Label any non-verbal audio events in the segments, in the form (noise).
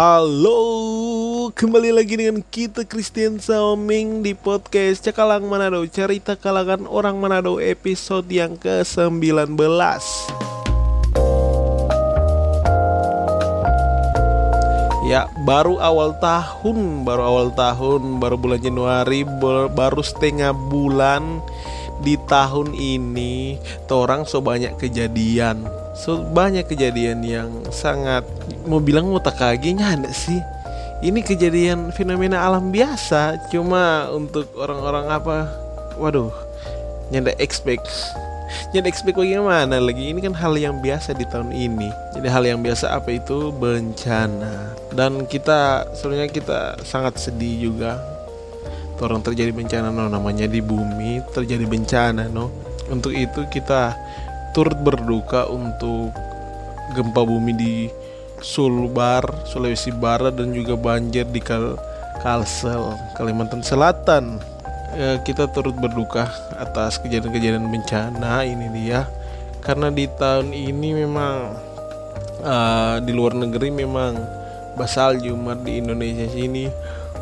Halo, kembali lagi dengan kita Christian Saoming di podcast Cakalang Manado Cerita kalangan orang Manado episode yang ke-19 Ya, baru awal tahun, baru awal tahun, baru bulan Januari, baru setengah bulan di tahun ini, orang so banyak kejadian. So banyak kejadian yang sangat mau bilang mau tak kagetnya ada sih. Ini kejadian fenomena alam biasa cuma untuk orang-orang apa waduh nyanda expect. Nyanda expect bagaimana lagi? Ini kan hal yang biasa di tahun ini. Jadi hal yang biasa apa itu? Bencana. Dan kita sebenarnya kita sangat sedih juga orang terjadi bencana no. Namanya di bumi terjadi bencana no. Untuk itu kita turut berduka untuk gempa bumi di Sulbar, Sulawesi Barat dan juga banjir di Kal Kalsel, Kalimantan Selatan. Ya, kita turut berduka atas kejadian-kejadian bencana ini dia. Karena di tahun ini memang uh, di luar negeri memang basal Jumat di Indonesia sini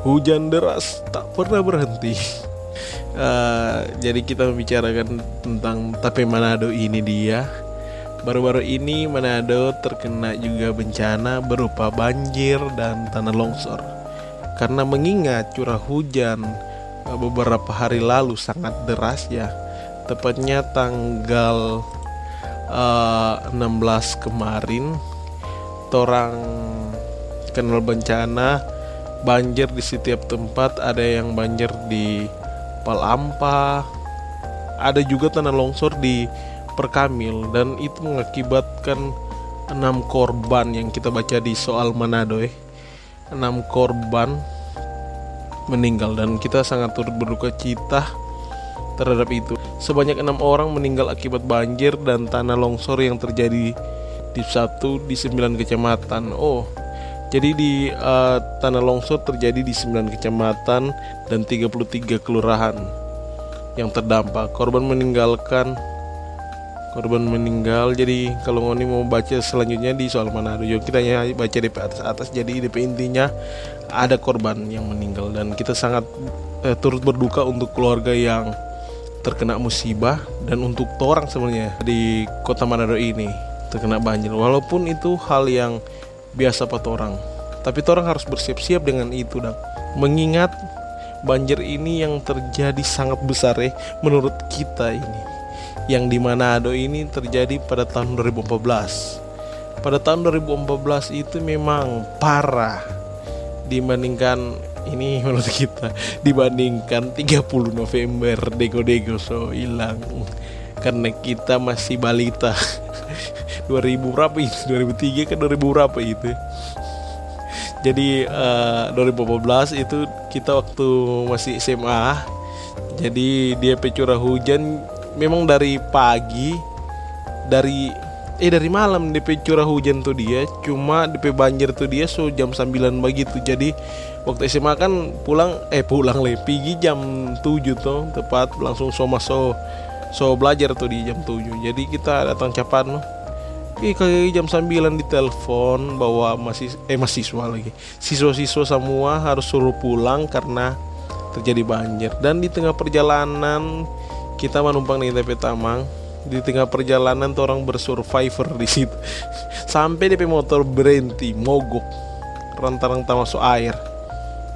hujan deras tak pernah berhenti. Uh, jadi kita membicarakan tentang Tape Manado ini dia. Baru-baru ini Manado terkena juga bencana berupa banjir dan tanah longsor. Karena mengingat curah hujan uh, beberapa hari lalu sangat deras ya. Tepatnya tanggal uh, eh, 16 kemarin Torang kenal bencana banjir di setiap tempat ada yang banjir di Palampa ada juga tanah longsor di Perkamil dan itu mengakibatkan enam korban yang kita baca di soal Manado eh. enam korban meninggal dan kita sangat turut berduka cita terhadap itu sebanyak enam orang meninggal akibat banjir dan tanah longsor yang terjadi di satu di sembilan kecamatan oh jadi di uh, tanah longsor terjadi di 9 kecamatan dan 33 kelurahan yang terdampak. Korban meninggalkan korban meninggal. Jadi kalau ngoni mau baca selanjutnya di soal Manado, yuk kita hanya baca di atas atas. Jadi DP intinya ada korban yang meninggal dan kita sangat uh, turut berduka untuk keluarga yang terkena musibah dan untuk orang sebenarnya di kota Manado ini terkena banjir. Walaupun itu hal yang biasa pada orang. Tapi orang harus bersiap-siap dengan itu dan mengingat banjir ini yang terjadi sangat besar ya menurut kita ini. Yang di Manado ini terjadi pada tahun 2014 pada tahun 2014 itu memang parah dibandingkan ini (laughs) menurut kita. Dibandingkan 30 November dego-dego so hilang. Karena kita masih balita (laughs) 2000 berapa itu? 2003 kan 2000 berapa itu? Jadi uh, eh, 2014 itu kita waktu masih SMA jadi dia curah hujan memang dari pagi dari eh dari malam DP curah hujan tuh dia cuma DP banjir tuh dia so jam 9 begitu jadi waktu SMA kan pulang eh pulang le pergi jam 7 tuh tepat langsung so masuk so belajar tuh di jam 7 jadi kita datang cepat no Ih kayak jam 9 di telepon bahwa masih eh mahasiswa lagi. Siswa-siswa semua harus suruh pulang karena terjadi banjir. Dan di tengah perjalanan kita menumpang di TP Tamang. Di tengah perjalanan tuh orang bersurvivor di situ. (laughs) Sampai DP motor berhenti mogok. Rantang-rantang masuk air.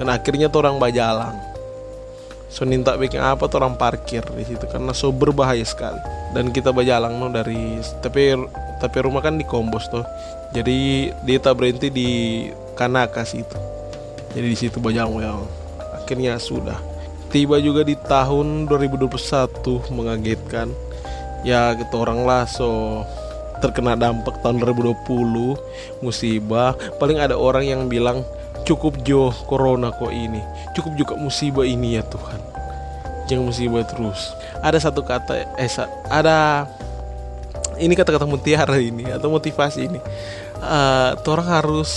Dan akhirnya tuh orang bajalang. So minta bikin apa tuh orang parkir di situ karena so berbahaya sekali. Dan kita bajalang no dari tapi tapi rumah kan di Kombos tuh. Jadi dia tak berhenti di Kanakas itu. Jadi di situ banyak yang akhirnya sudah. Tiba juga di tahun 2021 mengagetkan. Ya kita orang lah so terkena dampak tahun 2020 musibah. Paling ada orang yang bilang cukup jo corona kok ini. Cukup juga musibah ini ya Tuhan. Jangan musibah terus. Ada satu kata eh ada ini kata-kata mutiara ini atau motivasi ini. Uh, orang harus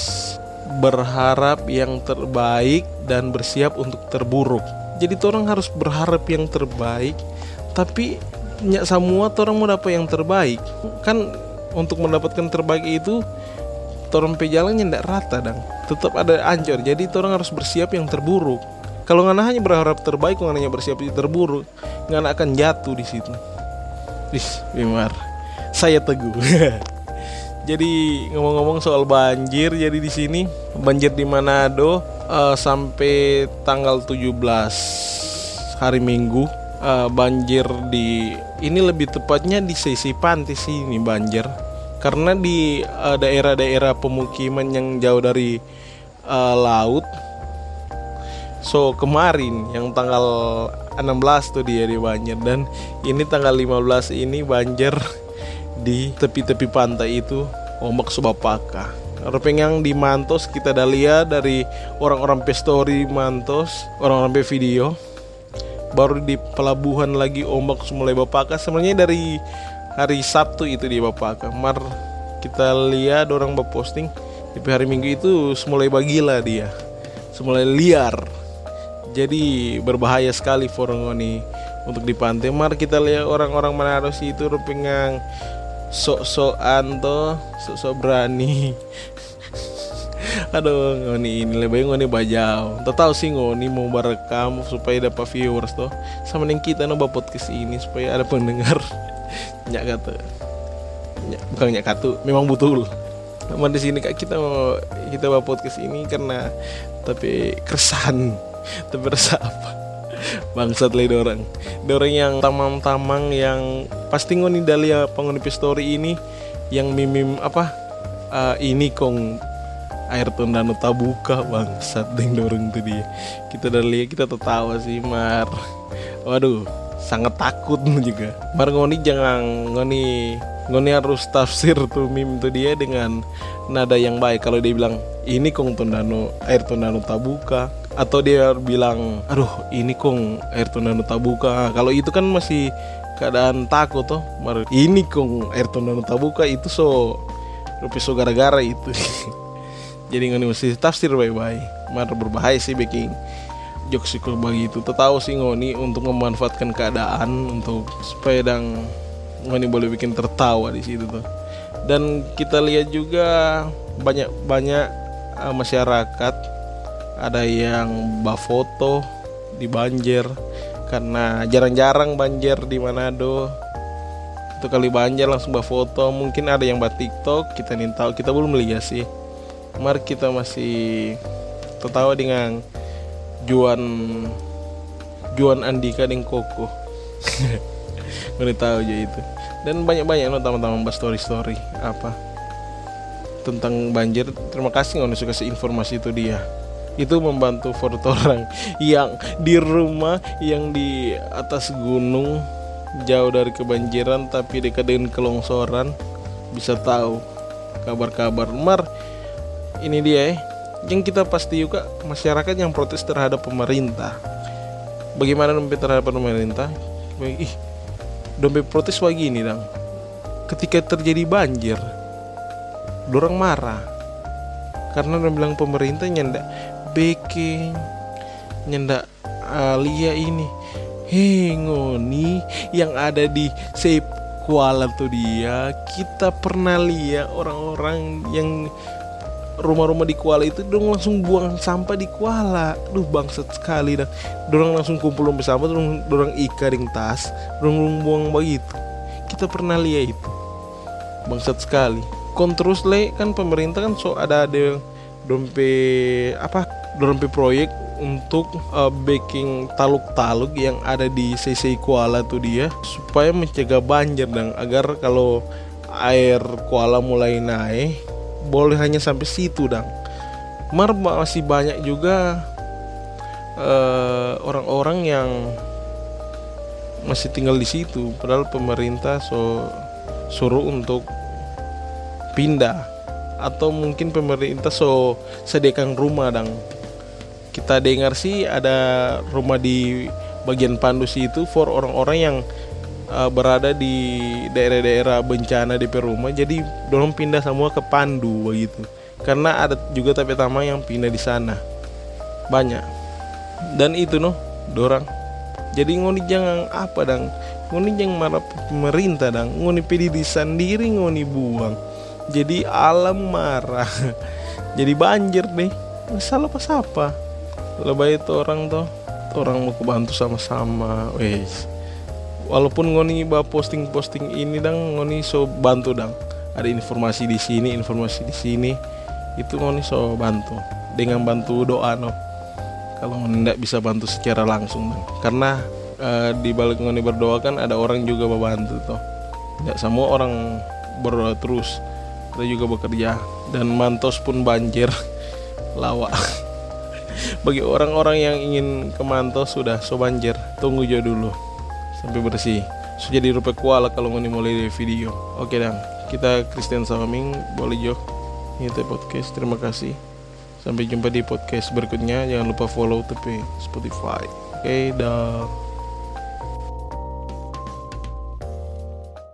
berharap yang terbaik dan bersiap untuk terburuk. Jadi orang harus berharap yang terbaik tapi nyak semua orang mau dapat yang terbaik. Kan untuk mendapatkan terbaik itu orang pejalannya tidak rata dong tetap ada ancur jadi orang harus bersiap yang terburuk. Kalau nggak hanya berharap terbaik nggak hanya bersiap yang terburuk nggak akan jatuh di situ. Is, Bimar saya teguh. (laughs) Jadi ngomong-ngomong soal banjir jadi di sini banjir di Manado uh, sampai tanggal 17 hari Minggu uh, banjir di ini lebih tepatnya di sisi pantai sini banjir. Karena di daerah daerah-daerah pemukiman yang jauh dari uh, laut. So kemarin yang tanggal 16 tuh dia di banjir. Dan ini tanggal 15 ini banjir (laughs) di tepi-tepi pantai itu ombak subapaka Rupeng yang di Mantos kita dah lihat dari orang-orang pestori Mantos, orang-orang video. Baru di pelabuhan lagi ombak mulai bapaka. Sebenarnya dari hari Sabtu itu di bapaka. Mar kita lihat orang berposting di hari Minggu itu semulai bagila dia, semulai liar. Jadi berbahaya sekali forongoni untuk di pantai. Mar kita lihat orang-orang Manado itu rupengang sok-sokan tuh sok-sok berani. (laughs) Aduh ngoni ini lebih ngoni bajau. Tahu sih ngoni mau merekam supaya dapat viewers tuh sama yang kita nambah podcast ini supaya ada pendengar. (laughs) Nyak kata. Nyak, bukan nyak katu memang betul Namun di sini kak kita mau kita bawa podcast ini karena tapi keresahan. (laughs) Tapi rasa apa bangsat lagi orang orang yang tamang-tamang yang pasti ngoni dalia penghuni story ini yang mimim apa uh, ini kong air tundanu tabuka bangsat deng dorong tuh dia. Kita dari kita tertawa sih mar. Waduh sangat takut (laughs) juga. Mar ngoni jangan ngoni ngoni harus tafsir tuh mim tuh dia dengan nada yang baik. Kalau dia bilang ini kong tundanu air tundanu tabuka atau dia bilang aduh ini kong air tundanu tabuka kalau itu kan masih keadaan takut mar ini kong air tundanu tabuka itu so rupi so gara-gara itu. (laughs) Jadi ngoni mesti tafsir baik-baik. Mar berbahaya sih baking jokes begitu tahu sih ngoni untuk memanfaatkan keadaan untuk supaya dang ini boleh bikin tertawa di situ tuh dan kita lihat juga banyak banyak uh, masyarakat ada yang foto di banjir karena jarang-jarang banjir di Manado. Itu kali banjir langsung foto. Mungkin ada yang buat TikTok kita nih tahu. Kita belum lihat sih. Mari kita masih tertawa dengan Juan Juan Andika dan Koko. (laughs) Tahu aja itu. Dan banyak-banyak no teman-teman bahas story-story apa tentang banjir. Terima kasih nggak suka informasi itu dia itu membantu foto orang yang di rumah yang di atas gunung jauh dari kebanjiran tapi dekat dengan kelongsoran. Bisa tahu kabar-kabar. Mar ini dia ya yang kita pasti juga masyarakat yang protes terhadap pemerintah. Bagaimana dompet terhadap pemerintah? Ih dompet protes begini dong ketika terjadi banjir dorang marah. Karena dia bilang pemerintah nyendak baking nyendak alia ini. Hei ngoni yang ada di Sep Kuala tuh dia kita pernah lihat orang-orang yang rumah-rumah di Kuala itu dong langsung buang sampah di Kuala duh bangsat sekali dah. Dorang langsung kumpul sampah dorang, dorang ika di tas dorang buang begitu. Kita pernah lihat itu. Bangsat sekali. Kon terus le kan pemerintah kan so ada ada dompe apa dompe proyek untuk uh, baking taluk-taluk yang ada di CC Kuala tuh dia supaya mencegah banjir dan agar kalau air Kuala mulai naik boleh hanya sampai situ dang. Mar masih banyak juga eh, orang-orang yang masih tinggal di situ. Padahal pemerintah so suruh untuk pindah. Atau mungkin pemerintah so sediakan rumah dang kita dengar sih ada rumah di bagian Pandus itu for orang-orang yang uh, berada di daerah-daerah bencana di Perumah jadi dorong pindah semua ke Pandu begitu. Karena ada juga tapi tama yang pindah di sana. Banyak. Dan itu noh dorang. Jadi ngoni jangan apa dang? Ngoni jangan marah pemerintah dang. Ngoni pilih di sendiri ngoni buang. Jadi alam marah. (laughs) Jadi banjir deh salah pas apa lebih itu orang tuh orang mau kebantu sama-sama. Wes walaupun ngoni bawa posting-posting ini dang ngoni so bantu dang. Ada informasi di sini informasi di sini. Itu ngoni so bantu. Dengan bantu doa no kalau ngoni tidak bisa bantu secara langsung dang. karena uh, di balik ngoni berdoa kan ada orang juga membantu toh. Tidak semua orang berdoa terus. Ada juga bekerja. Dan mantos pun banjir. (laughs) Lawak bagi orang-orang yang ingin ke mantos sudah so banjir tunggu jo dulu sampai bersih. So jadi rupa kuala kalau ngoni mulai video. Oke dan kita Christian Saming boleh jo? Ini podcast terima kasih. Sampai jumpa di podcast berikutnya. Jangan lupa follow tepi Spotify. Oke dah